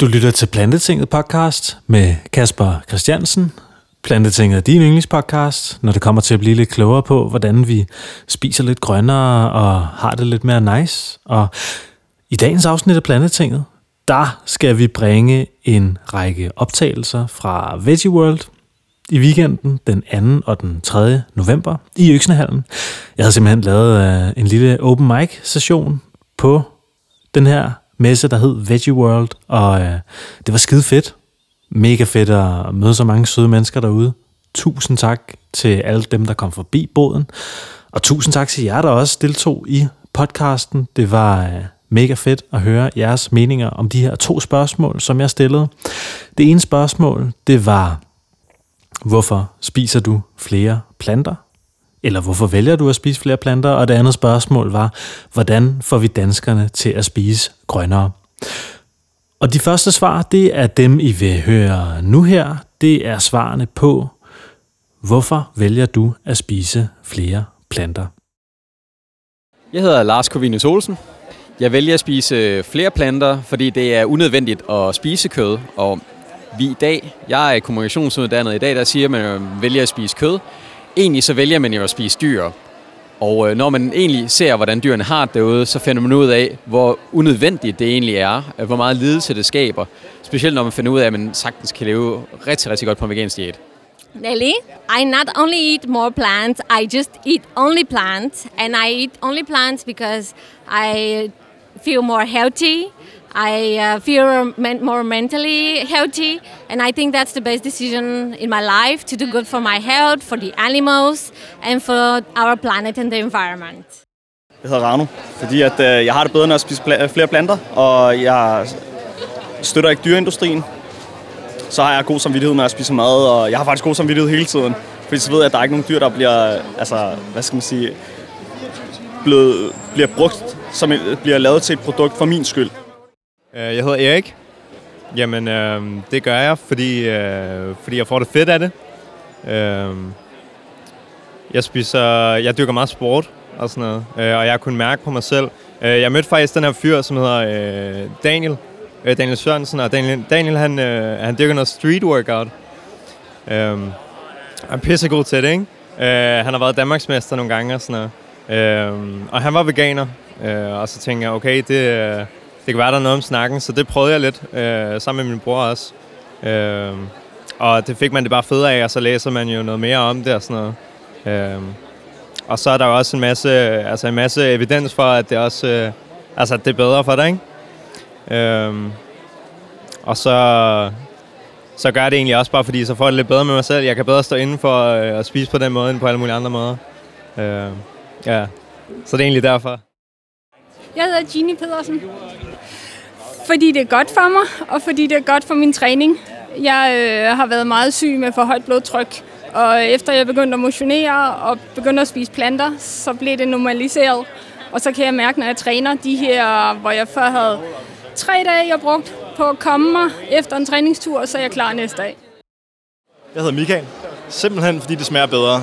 Du lytter til Plantetinget podcast med Kasper Christiansen. Plantetinget er din yndlingspodcast, når det kommer til at blive lidt klogere på, hvordan vi spiser lidt grønnere og har det lidt mere nice. Og i dagens afsnit af Plantetinget, der skal vi bringe en række optagelser fra Veggie World i weekenden den 2. og den 3. november i Øksnehallen. Jeg havde simpelthen lavet øh, en lille open mic session på den her messe, der hed Veggie World, og øh, det var skide fedt. Mega fedt at møde så mange søde mennesker derude. Tusind tak til alle dem, der kom forbi båden. Og tusind tak til jer, der også deltog i podcasten. Det var øh, mega fedt at høre jeres meninger om de her to spørgsmål, som jeg stillede. Det ene spørgsmål, det var, hvorfor spiser du flere planter? Eller hvorfor vælger du at spise flere planter? Og det andet spørgsmål var, hvordan får vi danskerne til at spise grønnere? Og de første svar, det er dem, I vil høre nu her. Det er svarene på, hvorfor vælger du at spise flere planter? Jeg hedder Lars Kovines Olsen. Jeg vælger at spise øh, flere planter, fordi det er unødvendigt at spise kød. Og vi i dag, jeg er kommunikationsuddannet i dag, der siger, at man øh, vælger at spise kød. Egentlig så vælger man jo at spise dyr. Og øh, når man egentlig ser, hvordan dyrene har det derude, så finder man ud af, hvor unødvendigt det egentlig er, øh, hvor meget lidelse det skaber. Specielt når man finder ud af, at man sagtens kan leve rigtig, rigtig godt på en vegansk diæt. Nelly, I not only eat more plants, I just eat only plants, and I eat only plants because I feel more healthy. I uh, feel men- more mentally healthy, and I think that's the best decision in my life to do good for my health, for the animals, and for our planet and the environment. Jeg hedder Rano, fordi at, øh, jeg har det bedre, når jeg spiser pla- flere planter, og jeg støtter ikke dyreindustrien. Så har jeg god samvittighed, når jeg spiser mad, og jeg har faktisk god samvittighed hele tiden. Fordi så ved jeg, at der er ikke nogen dyr, der bliver, altså, hvad skal man sige, blevet, bliver brugt, som bliver lavet til et produkt for min skyld. Øh, jeg hedder Erik. Jamen, øh, det gør jeg, fordi, øh, fordi jeg får det fedt af det. Øh, jeg spiser, jeg dyrker meget sport og sådan noget, øh, og jeg har mærke på mig selv. Øh, jeg mødte faktisk den her fyr, som hedder øh, Daniel, øh, Daniel Sørensen, og Daniel, Daniel han, øh, han dyrker noget street workout. Øh, han er pissegod til det, ikke? Øh, han har været Danmarksmester nogle gange og sådan noget. Øh, og han var veganer, øh, og så tænkte jeg, okay, det, øh, kan være, der er noget om snakken, så det prøvede jeg lidt, øh, sammen med min bror også. Øh, og det fik man det bare federe af, og så læser man jo noget mere om det og sådan noget. Øh, og så er der jo også en masse, altså en masse evidens for, at det også øh, altså, at det er bedre for dig, ikke? Øh, og så, så gør jeg det egentlig også bare, fordi så får jeg det lidt bedre med mig selv. Jeg kan bedre stå inden for øh, at spise på den måde, end på alle mulige andre måder. Øh, ja, så det er egentlig derfor. Jeg hedder Jeannie Pedersen. Fordi det er godt for mig, og fordi det er godt for min træning. Jeg øh, har været meget syg med for højt blodtryk, og efter jeg begyndte at motionere og begyndte at spise planter, så blev det normaliseret. Og så kan jeg mærke, når jeg træner de her, hvor jeg før havde tre dage, jeg brugt på at komme mig efter en træningstur, så er jeg klar næste dag. Jeg hedder Michael. Simpelthen fordi det smager bedre.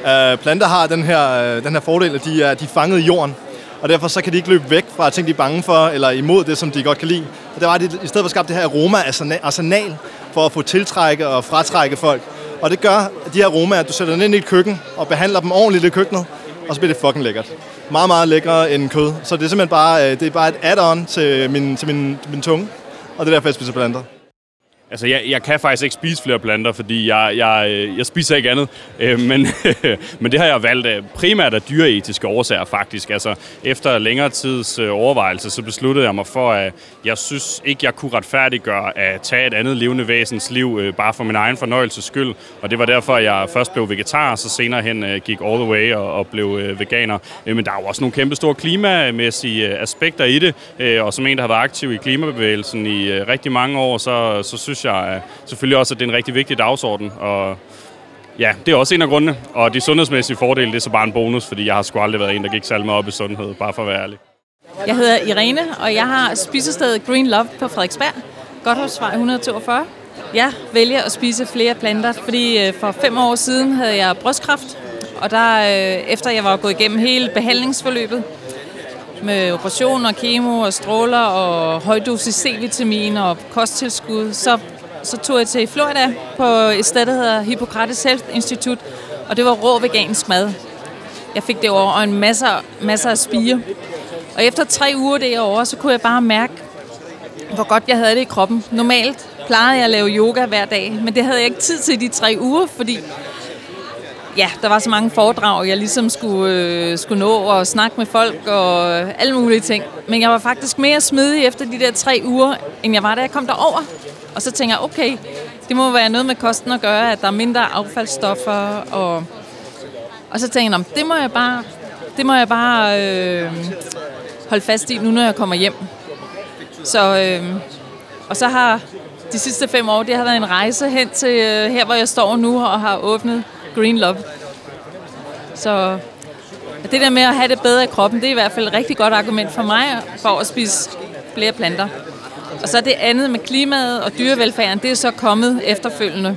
Uh, planter har den her, uh, den her fordel, at de er, de er fanget i jorden. Og derfor så kan de ikke løbe væk fra ting, de er bange for, eller imod det, som de godt kan lide. Og der var det i stedet for skabt det her aroma-arsenal for at få tiltrække og fratrække folk. Og det gør, at de her aromaer, du sætter dem ind i et køkken og behandler dem ordentligt i køkkenet, og så bliver det fucking lækkert. Meget, meget lækkere end kød. Så det er simpelthen bare, øh, det er bare et add-on til min, til min, min tunge. Og det er derfor, jeg spiser planter. Altså, jeg, jeg kan faktisk ikke spise flere planter, fordi jeg, jeg, øh, jeg spiser ikke andet. Øh, men, men det har jeg valgt primært af dyreetiske årsager, faktisk. Altså, efter længere tids øh, overvejelse, så besluttede jeg mig for, at jeg synes ikke, jeg kunne retfærdiggøre at tage et andet levende væsens liv, øh, bare for min egen fornøjelses skyld. Og det var derfor, jeg først blev vegetar, og så senere hen øh, gik all the way og, og blev øh, veganer. Øh, men der er jo også nogle kæmpe store klimamæssige øh, aspekter i det, øh, og som en, der har været aktiv i klimabevægelsen i øh, rigtig mange år, så, så synes jeg øh, selvfølgelig også, at det er en rigtig vigtig dagsorden. Og ja, det er også en af grundene. Og de sundhedsmæssige fordele, det er så bare en bonus, fordi jeg har sgu aldrig været en, der gik særlig meget op i sundhed, bare for at være ærlig. Jeg hedder Irene, og jeg har spisestedet Green Love på Frederiksberg, Godthåbsvej 142. Jeg vælger at spise flere planter, fordi øh, for fem år siden havde jeg brystkræft, og der, øh, efter jeg var gået igennem hele behandlingsforløbet, med operationer, og kemo og stråler og højdosis C-vitamin og kosttilskud, så, så tog jeg til Florida på et sted, der hedder Hippocrates Health Institute, og det var rå vegansk mad. Jeg fik det over og en masse, masser af spire. Og efter tre uger derovre, så kunne jeg bare mærke, hvor godt jeg havde det i kroppen. Normalt plejede jeg at lave yoga hver dag, men det havde jeg ikke tid til de tre uger, fordi ja, der var så mange foredrag, jeg ligesom skulle, øh, skulle nå og snakke med folk og alle mulige ting. Men jeg var faktisk mere smidig efter de der tre uger, end jeg var, da jeg kom derover. Og så tænker jeg, okay, det må være noget med kosten at gøre, at der er mindre affaldsstoffer. Og, og så tænker jeg, det må jeg bare, det må jeg bare øh, holde fast i, nu når jeg kommer hjem. Så, øh, og så har de sidste fem år, det har været en rejse hen til øh, her, hvor jeg står nu og har åbnet Green Love. Så det der med at have det bedre i kroppen, det er i hvert fald et rigtig godt argument for mig for at spise flere planter. Og så det andet med klimaet og dyrevelfærden, det er så kommet efterfølgende.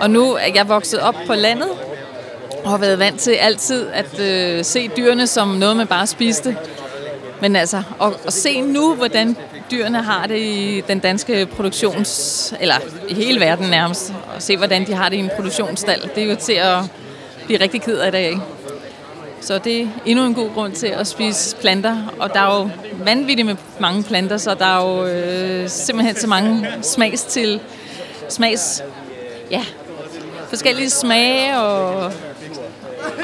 Og nu er jeg vokset op på landet, og har været vant til altid at øh, se dyrene som noget, man bare spiste. Men altså, at, at se nu, hvordan dyrene har det i den danske produktions... eller i hele verden nærmest, og se, hvordan de har det i en produktionsstal. det er jo til at blive rigtig ked af i dag, ikke? Så det er endnu en god grund til at spise planter, og der er jo vanvittigt med mange planter, så der er jo øh, simpelthen så mange smags til smags, ja, forskellige smage, og,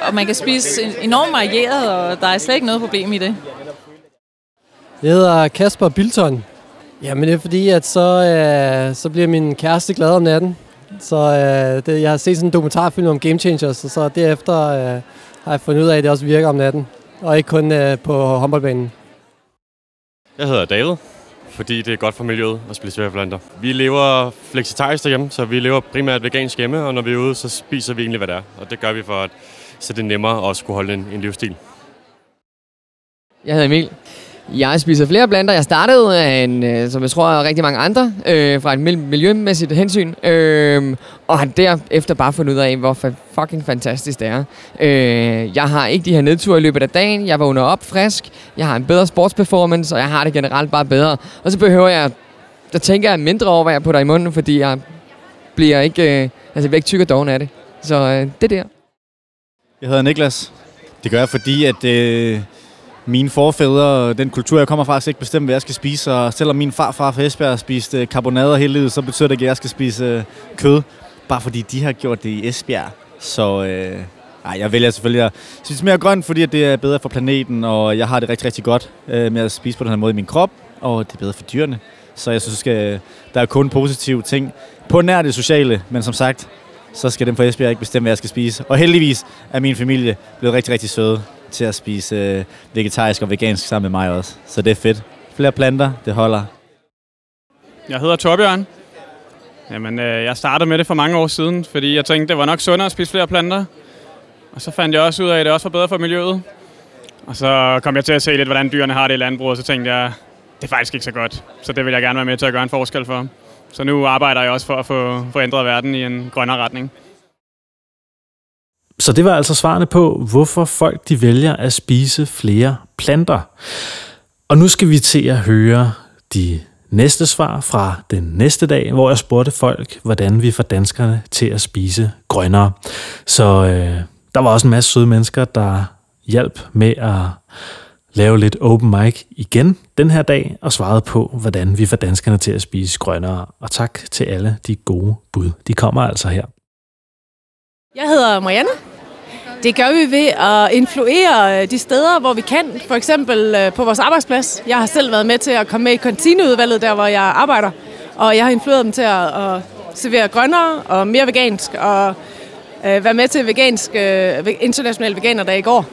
og man kan spise enormt varieret, og der er slet ikke noget problem i det. Jeg hedder Kasper Bilton. Jamen det er fordi, at så, øh, så bliver min kæreste glad om natten. Så øh, det, jeg har set sådan en dokumentarfilm om Game Changers, og så derefter øh, har jeg fundet ud af, at det også virker om natten. Og ikke kun øh, på håndboldbanen. Jeg hedder David, fordi det er godt for miljøet at spise sværdplanter. Vi lever flexitarisk derhjemme, så vi lever primært vegansk hjemme, og når vi er ude, så spiser vi egentlig, hvad det er. Og det gør vi for, at så det er nemmere at skulle holde en, en livsstil. Jeg hedder Emil. Jeg spiser flere blander. Jeg startede, af en, øh, som jeg tror rigtig mange andre, øh, fra et miljømæssigt hensyn. Øh, og har derefter bare fundet ud af, hvor fucking fantastisk det er. Øh, jeg har ikke de her nedture i løbet af dagen. Jeg vågner op frisk. Jeg har en bedre sportsperformance, og jeg har det generelt bare bedre. Og så behøver jeg, der tænker jeg mindre over, hvad jeg putter i munden, fordi jeg bliver ikke, øh, altså jeg bliver ikke tyk og doven af det. Så øh, det der. Jeg hedder Niklas. Det gør jeg, fordi at... Øh mine forfædre, den kultur, jeg kommer fra, skal ikke bestemme, hvad jeg skal spise. Og selvom min farfar fra Esbjerg har spist øh, karbonader hele livet, så betyder det ikke, at jeg skal spise øh, kød. Bare fordi de har gjort det i Esbjerg. Så øh, ej, jeg vælger selvfølgelig at spise mere grønt, fordi det er bedre for planeten, og jeg har det rigtig, rigtig godt øh, med at spise på den her måde i min krop, og det er bedre for dyrene. Så jeg synes, at der er kun positive ting på nær det sociale, men som sagt, så skal dem fra Esbjerg ikke bestemme, hvad jeg skal spise. Og heldigvis er min familie blevet rigtig, rigtig søde til at spise øh, vegetarisk og vegansk sammen med mig også. Så det er fedt. Flere planter, det holder. Jeg hedder Torbjørn. Jamen, øh, jeg startede med det for mange år siden, fordi jeg tænkte, det var nok sundere at spise flere planter. Og så fandt jeg også ud af, at det også var bedre for miljøet. Og så kom jeg til at se lidt, hvordan dyrene har det i landbruget, og så tænkte jeg, det er faktisk ikke så godt. Så det vil jeg gerne være med til at gøre en forskel for. Så nu arbejder jeg også for at få, få ændret verden i en grønnere retning. Så det var altså svarene på, hvorfor folk de vælger at spise flere planter. Og nu skal vi til at høre de næste svar fra den næste dag, hvor jeg spurgte folk, hvordan vi får danskerne til at spise grønnere. Så øh, der var også en masse søde mennesker, der hjalp med at lave lidt open mic igen den her dag, og svarede på, hvordan vi får danskerne til at spise grønnere. Og tak til alle de gode bud. De kommer altså her. Jeg hedder Marianne. Det gør vi ved at influere øh, de steder, hvor vi kan. For eksempel øh, på vores arbejdsplads. Jeg har selv været med til at komme med i kantineudvalget, der hvor jeg arbejder. Og jeg har influeret dem til at, at servere grønnere og mere vegansk. Og øh, være med til vegansk, øh, international veganer der i går.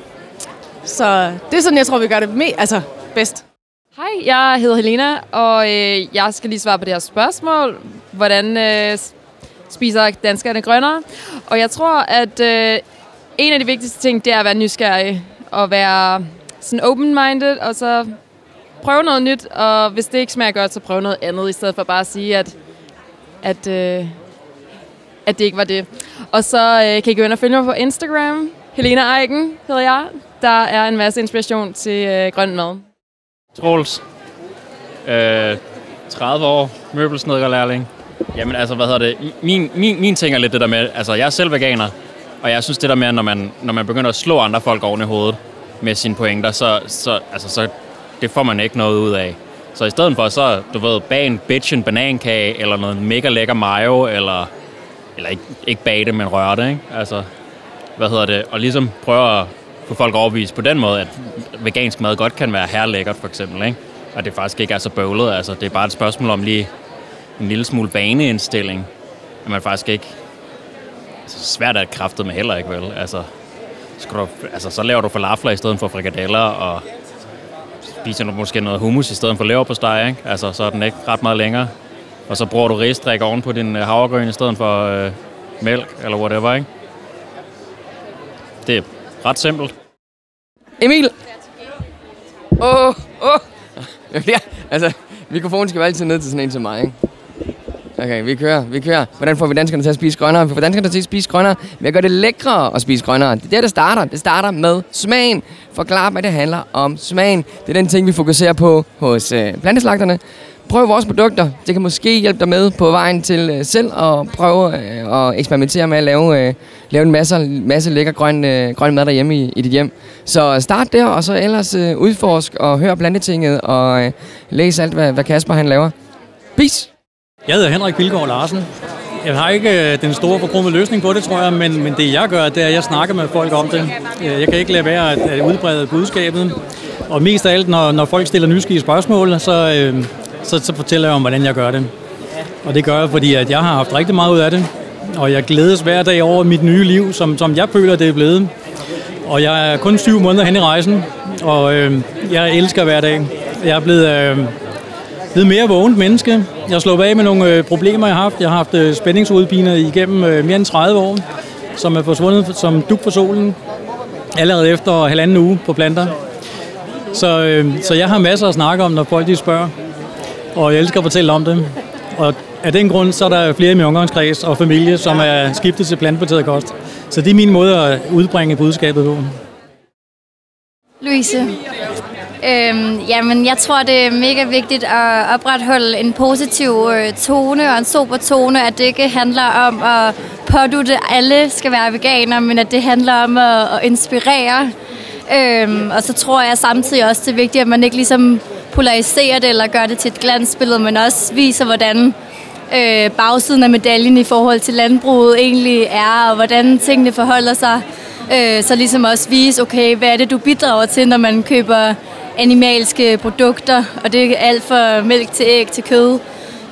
Så det er sådan, jeg tror, vi gør det med, altså bedst. Hej, jeg hedder Helena, og øh, jeg skal lige svare på det her spørgsmål. Hvordan øh, spiser danskerne grønnere? Og jeg tror, at øh, en af de vigtigste ting, det er at være nysgerrig og være sådan open-minded, og så prøve noget nyt, og hvis det ikke smager godt, så prøve noget andet, i stedet for bare at sige, at, at, øh, at det ikke var det. Og så øh, kan I gå ind og følge mig på Instagram, Helena Eiken hedder jeg. Der er en masse inspiration til øh, grøn mad. Troels. Øh, 30 år, møbelsnedgerlærling. Jamen altså, hvad hedder det? Min, min, min ting er lidt det der med, altså jeg er selv veganer, og jeg synes det der med, når man, når man begynder at slå andre folk oven i hovedet med sine pointer, så, så, altså, så det får man ikke noget ud af. Så i stedet for, så du ved, bag en bitch en banankage, eller noget mega lækker mayo, eller, eller ikke, ikke bage det, men røre det, ikke? Altså, hvad hedder det? Og ligesom prøve at få folk overbevist på den måde, at vegansk mad godt kan være herlækkert, for eksempel, ikke? Og det faktisk ikke er så bøvlet, altså det er bare et spørgsmål om lige en lille smule vaneindstilling, at man faktisk ikke... Altså, svært at kraftet med heller ikke, vel? Altså, skal du, altså, så laver du falafler i stedet for frikadeller, og spiser du måske noget hummus i stedet for leverpostej, ikke? Altså, så er den ikke ret meget længere. Og så bruger du ristrik oven på din øh, havregryn i stedet for øh, mælk, eller whatever, ikke? Det er ret simpelt. Emil! Åh, oh, åh! Oh. Ja, altså, mikrofonen skal jo altid ned til sådan en som mig, ikke? Okay, vi kører, vi kører. Hvordan får vi danskerne til at spise grønnere? Vi får danskerne til at spise grønnere ved at gøre det lækre at spise grønnere. Det er der, det starter. Det starter med smagen. Forklar, hvad det handler om smagen. Det er den ting, vi fokuserer på hos øh, planteslagterne. Prøv vores produkter. Det kan måske hjælpe dig med på vejen til øh, selv at prøve øh, at eksperimentere med at lave, øh, lave en masse, masse lækker grøn, øh, grøn mad derhjemme i, i dit hjem. Så start der, og så ellers øh, udforsk og hør plantetinget og øh, læs alt, hvad, hvad Kasper han laver. Peace! Jeg hedder Henrik Vilgaard Larsen. Jeg har ikke øh, den store forkromede løsning på det, tror jeg, men, men det jeg gør, det er, at jeg snakker med folk om det. Øh, jeg kan ikke lade være at, at udbrede budskabet. Og mest af alt, når, når folk stiller nysgerrige spørgsmål, så, øh, så, så fortæller jeg om, hvordan jeg gør det. Og det gør jeg, fordi at jeg har haft rigtig meget ud af det. Og jeg glædes hver dag over mit nye liv, som, som jeg føler, det er blevet. Og jeg er kun syv måneder hen i rejsen, og øh, jeg elsker hver dag. Jeg er blevet... Øh, blevet mere vågent menneske. Jeg har slået af med nogle øh, problemer, jeg har haft. Jeg har haft øh, spændingsudpiner igennem øh, mere end 30 år, som er forsvundet som duk for solen, allerede efter halvanden uge på planter. Så, øh, så jeg har masser at snakke om, når folk de spørger, og jeg elsker at fortælle om det. Og af den grund, så er der flere i min omgangskreds og familie, som er skiftet til plantebaseret kost. Så det er min måde at udbringe budskabet på. Louise. Øhm, jamen, jeg tror, det er mega vigtigt at opretholde en positiv øh, tone og en sober tone, at det ikke handler om at pådutte, at alle skal være veganer, men at det handler om at, at inspirere. Øhm, og så tror jeg samtidig også, det er vigtigt, at man ikke ligesom polariserer det eller gør det til et glansbillede, men også viser, hvordan øh, bagsiden af medaljen i forhold til landbruget egentlig er, og hvordan tingene forholder sig. Øh, så ligesom også vise, okay, hvad er det, du bidrager til, når man køber animalske produkter, og det er alt fra mælk til æg til kød.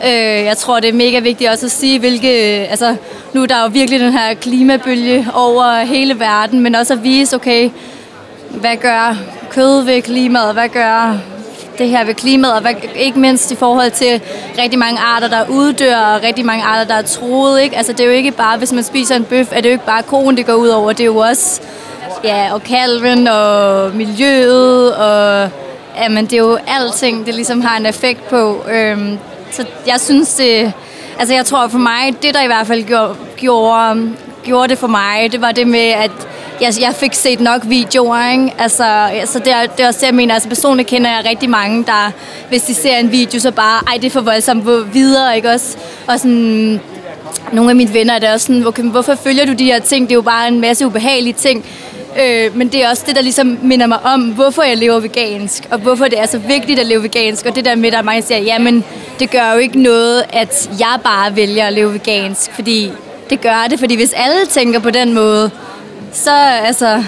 Øh, jeg tror, det er mega vigtigt også at sige, hvilke... Øh, altså, nu er der jo virkelig den her klimabølge over hele verden, men også at vise, okay, hvad gør kød ved klimaet, hvad gør det her ved klimaet, og hvad, ikke mindst i forhold til rigtig mange arter, der uddør, og rigtig mange arter, der er troet. Ikke? Altså, det er jo ikke bare, hvis man spiser en bøf, er det jo ikke bare konen, det går ud over, det er jo også ja, og kalven og miljøet, og jamen, det er jo alting, det ligesom har en effekt på. Øhm, så jeg synes det, altså jeg tror for mig, det der i hvert fald gjorde, gjorde, gjorde det for mig, det var det med, at jeg, jeg fik set nok videoer, ikke? Altså, altså det, er, det er også det, jeg mener. Altså personligt kender jeg rigtig mange, der, hvis de ser en video, så bare, ej, det er for voldsomt, hvor videre, ikke også? Og sådan, nogle af mine venner er der også sådan, okay, hvorfor følger du de her ting? Det er jo bare en masse ubehagelige ting. Øh, men det er også det, der ligesom minder mig om, hvorfor jeg lever vegansk, og hvorfor det er så vigtigt at leve vegansk. Og det der med, at mange siger, jamen, det gør jo ikke noget, at jeg bare vælger at leve vegansk, fordi det gør det, fordi hvis alle tænker på den måde, så, altså,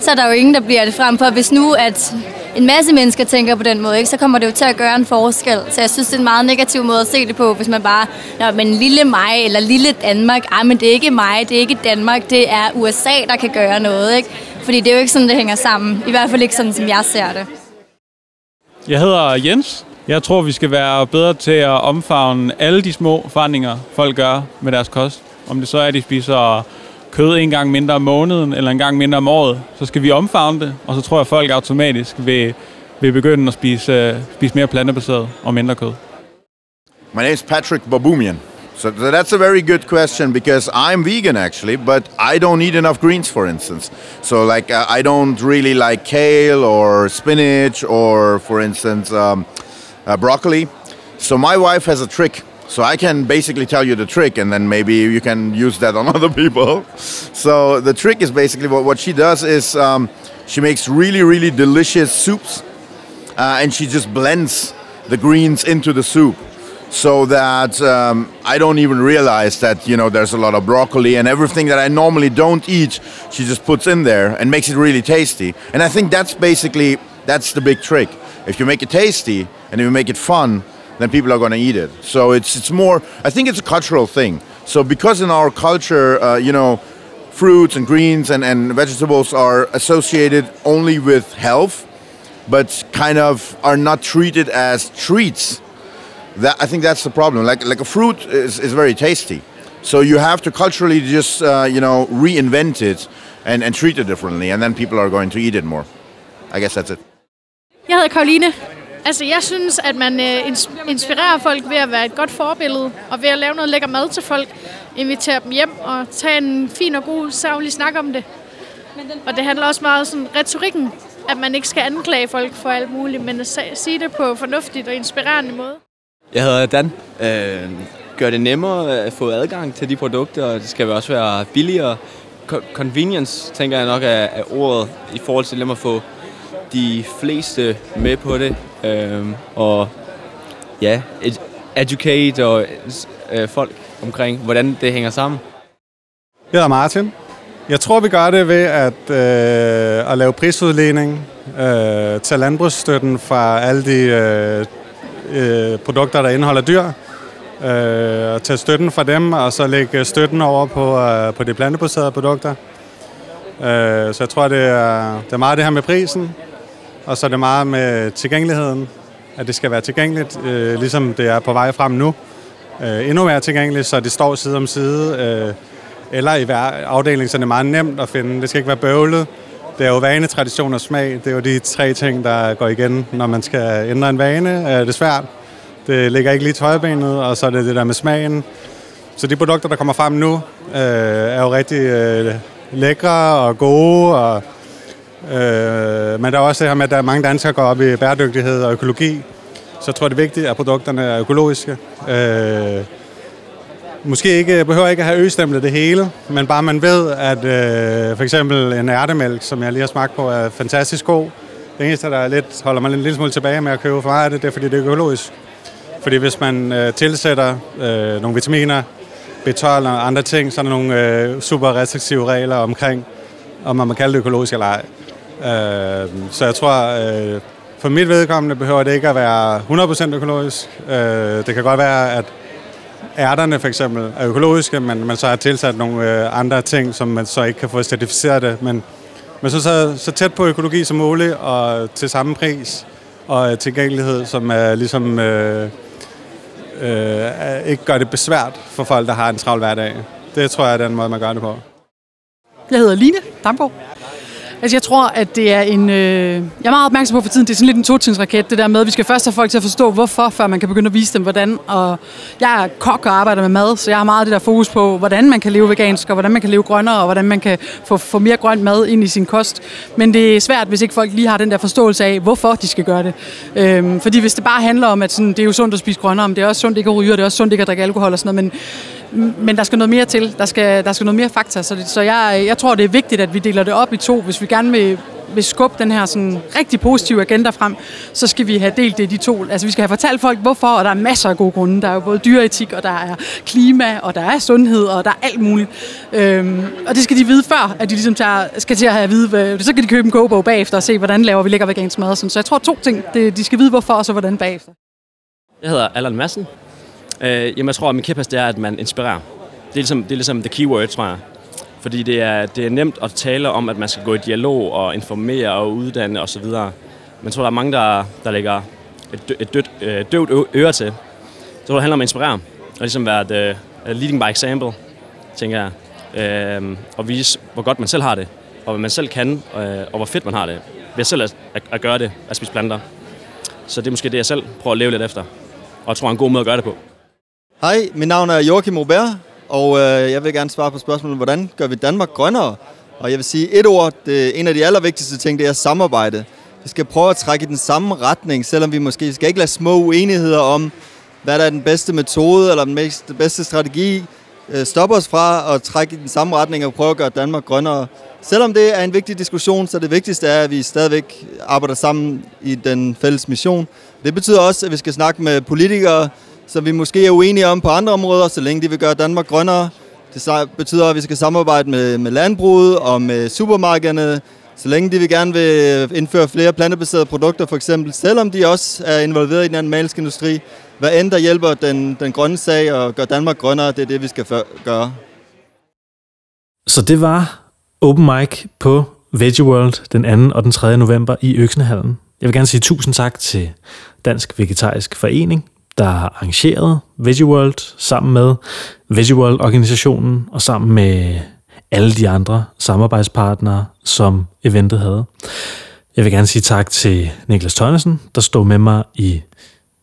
så er der jo ingen, der bliver det frem for. Hvis nu, at en masse mennesker tænker på den måde, ikke, så kommer det jo til at gøre en forskel. Så jeg synes, det er en meget negativ måde at se det på, hvis man bare, når men lille mig eller lille Danmark, ej, men det er ikke mig, det er ikke Danmark, det er USA, der kan gøre noget, ikke? Fordi det er jo ikke sådan, det hænger sammen. I hvert fald ikke sådan, som jeg ser det. Jeg hedder Jens. Jeg tror, vi skal være bedre til at omfavne alle de små forandringer, folk gør med deres kost. Om det så er, at de spiser kød en gang mindre om måneden, eller en gang mindre om året, så skal vi omfavne det, og så tror jeg, at folk automatisk vil, vil begynde at spise, uh, spise mere plantebaseret og mindre kød. My name is Patrick Baboumian. So, so that's a very good question because I'm vegan actually, but I don't eat enough greens, for instance. So like uh, I don't really like kale or spinach or, for instance, um, uh, broccoli. So my wife has a trick. So I can basically tell you the trick, and then maybe you can use that on other people. So the trick is basically what, what she does is um, she makes really really delicious soups, uh, and she just blends the greens into the soup so that um, I don't even realize that you know there's a lot of broccoli and everything that I normally don't eat. She just puts in there and makes it really tasty. And I think that's basically that's the big trick. If you make it tasty and if you make it fun, then people are going to eat it. So it's it's more. I think it's a cultural thing. So because in our culture, uh, you know, fruits and greens and, and vegetables are associated only with health, but kind of are not treated as treats that I think that's the problem. Like like a fruit is, is very tasty, so you have to culturally just uh, you know reinvent it and, and treat it differently, and then people are going to eat it more. I guess that's it. Jeg hedder Karoline. Altså, jeg synes, at man øh, ins- inspirerer folk ved at være et godt forbillede, og ved at lave noget lækker mad til folk, invitere dem hjem og tage en fin og god savlig snak om det. Og det handler også meget om sådan retorikken, at man ikke skal anklage folk for alt muligt, men at sige det på fornuftigt og inspirerende måde. Jeg hedder Dan. Øh, gør det nemmere at få adgang til de produkter, og det skal også være billigere. Co- Convenience, tænker jeg nok, er, er ordet i forhold til dem at få de fleste med på det. Øh, og ja, ed- educate og øh, folk omkring, hvordan det hænger sammen. Jeg hedder Martin. Jeg tror, vi gør det ved at, øh, at lave prisudligning, øh, tage landbrugsstøtten fra alle de øh, øh, produkter, der indeholder dyr, øh, og tage støtten fra dem, og så lægge støtten over på, øh, på de plantebaserede produkter. Øh, så jeg tror, det er, det er meget det her med prisen, og så er det meget med tilgængeligheden, at det skal være tilgængeligt, øh, ligesom det er på vej frem nu. Øh, endnu mere tilgængeligt, så det står side om side, øh, eller i hver afdeling, så det er meget nemt at finde. Det skal ikke være bøvlet. Det er jo vane, tradition og smag. Det er jo de tre ting, der går igen, når man skal ændre en vane. Øh, Det er svært. Det ligger ikke lige i tøjbenet, og så er det det der med smagen. Så de produkter, der kommer frem nu, øh, er jo rigtig øh, lækre og gode. Og, øh, men der er også det her med, at der er mange danskere, der går op i bæredygtighed og økologi. Så jeg tror, det er vigtigt, at produkterne er økologiske. Øh, Måske ikke, behøver ikke at have østemlet det hele, men bare man ved, at øh, for eksempel en ærtemælk, som jeg lige har smagt på, er fantastisk god. Det eneste, der er lidt, holder mig en lille smule tilbage med at købe for meget af det, det er, fordi det er økologisk. Fordi hvis man øh, tilsætter øh, nogle vitaminer, B12 og andre ting, så er der nogle øh, super restriktive regler omkring, om man kan kalde det økologisk eller ej. Øh, så jeg tror, øh, for mit vedkommende behøver det ikke at være 100% økologisk. Øh, det kan godt være, at ærterne for eksempel er økologiske, men man så har tilsat nogle øh, andre ting, som man så ikke kan få certificeret det. Men, men så, så, så tæt på økologi som muligt, og til samme pris, og øh, tilgængelighed, som er ligesom øh, øh, ikke gør det besvært for folk, der har en travl hverdag. Det tror jeg er den måde, man gør det på. Jeg hedder Line Damgaard. Altså, jeg tror, at det er en... Øh, jeg er meget opmærksom på for tiden, det er sådan lidt en totrinsraket, det der med, at vi skal først have folk til at forstå, hvorfor, før man kan begynde at vise dem, hvordan. Og jeg er kok og arbejder med mad, så jeg har meget det der fokus på, hvordan man kan leve vegansk, og hvordan man kan leve grønnere, og hvordan man kan få, få mere grønt mad ind i sin kost. Men det er svært, hvis ikke folk lige har den der forståelse af, hvorfor de skal gøre det. Øhm, fordi hvis det bare handler om, at sådan, det er jo sundt at spise grønnere, men det er også sundt ikke at ryge, og det er også sundt ikke at drikke alkohol og sådan noget, men men der skal noget mere til. Der skal, der skal noget mere fakta. Så, det, så jeg, jeg tror, det er vigtigt, at vi deler det op i to. Hvis vi gerne vil, vil skubbe den her sådan, rigtig positive agenda frem, så skal vi have delt det i de to. Altså vi skal have fortalt folk, hvorfor, og der er masser af gode grunde. Der er jo både dyreetik, og der er klima, og der er sundhed, og der er alt muligt. Øhm, og det skal de vide før, at de ligesom tager, skal til at have at vide, hvad, så kan de købe en kogebog bagefter og se, hvordan laver vi lækker vegansk mad. og Sådan. Så jeg tror to ting. Det, de skal vide, hvorfor, og så hvordan bagefter. Jeg hedder Allan Madsen. Øh, jamen, jeg tror, at min kæphest det er, at man inspirerer. Det er ligesom, det er ligesom the keyword, tror jeg. Fordi det er, det er nemt at tale om, at man skal gå i dialog og informere og uddanne osv. Men jeg tror, der er mange, der, der lægger et, dø, et dødt, øh, døvt øre til. Så tror, det handler om at inspirere. Og ligesom være et, uh, leading by example, tænker jeg. Øh, og vise, hvor godt man selv har det. Og hvad man selv kan, øh, og hvor fedt man har det. Ved selv at, at, at gøre det, at spise planter. Så det er måske det, jeg selv prøver at leve lidt efter. Og jeg tror, er en god måde at gøre det på. Hej, mit navn er Joachim Robert, og øh, jeg vil gerne svare på spørgsmålet, hvordan gør vi Danmark grønnere? Og jeg vil sige et ord, det, en af de allervigtigste ting, det er samarbejde. Vi skal prøve at trække i den samme retning, selvom vi måske skal ikke lade små uenigheder om, hvad der er den bedste metode eller den mest, bedste strategi, øh, stoppe os fra at trække i den samme retning og prøve at gøre Danmark grønnere. Selvom det er en vigtig diskussion, så det vigtigste er, at vi stadigvæk arbejder sammen i den fælles mission. Det betyder også, at vi skal snakke med politikere, som vi måske er uenige om på andre områder, så længe de vil gøre Danmark grønnere. Det betyder, at vi skal samarbejde med, med landbruget og med supermarkederne, så længe de vil gerne vil indføre flere plantebaserede produkter, for eksempel, selvom de også er involveret i den animalske industri. Hvad end der hjælper den, den grønne sag og gør Danmark grønnere, det er det, vi skal gøre. Så det var Open Mic på Veggie World den 2. og den 3. november i Øksnehallen. Jeg vil gerne sige tusind tak til Dansk Vegetarisk Forening, der har arrangeret VisiWorld World sammen med VisiWorld-organisationen og sammen med alle de andre samarbejdspartnere, som eventet havde. Jeg vil gerne sige tak til Niklas Tønnesen, der stod med mig i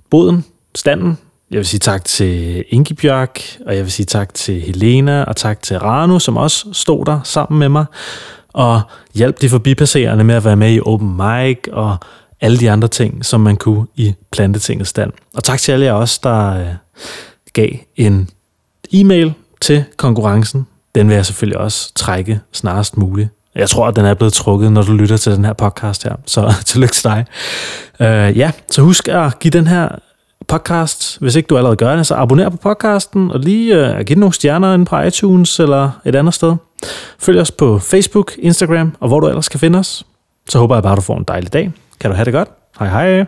boden, standen. Jeg vil sige tak til Inge Bjørk, og jeg vil sige tak til Helena, og tak til Ranu, som også stod der sammen med mig, og hjalp de forbipasserende med at være med i Open Mic, og alle de andre ting, som man kunne i Plantetingets stand. Og tak til alle jer også, der øh, gav en e-mail til konkurrencen. Den vil jeg selvfølgelig også trække snarest muligt. Jeg tror, at den er blevet trukket, når du lytter til den her podcast her. Så tillykke til dig. Uh, ja, så husk at give den her podcast, hvis ikke du allerede gør det, så abonner på podcasten og lige uh, giv den nogle stjerner ind på iTunes eller et andet sted. Følg os på Facebook, Instagram og hvor du ellers kan finde os. Så håber jeg bare, at du får en dejlig dag. Kan du have det godt? Hej hej!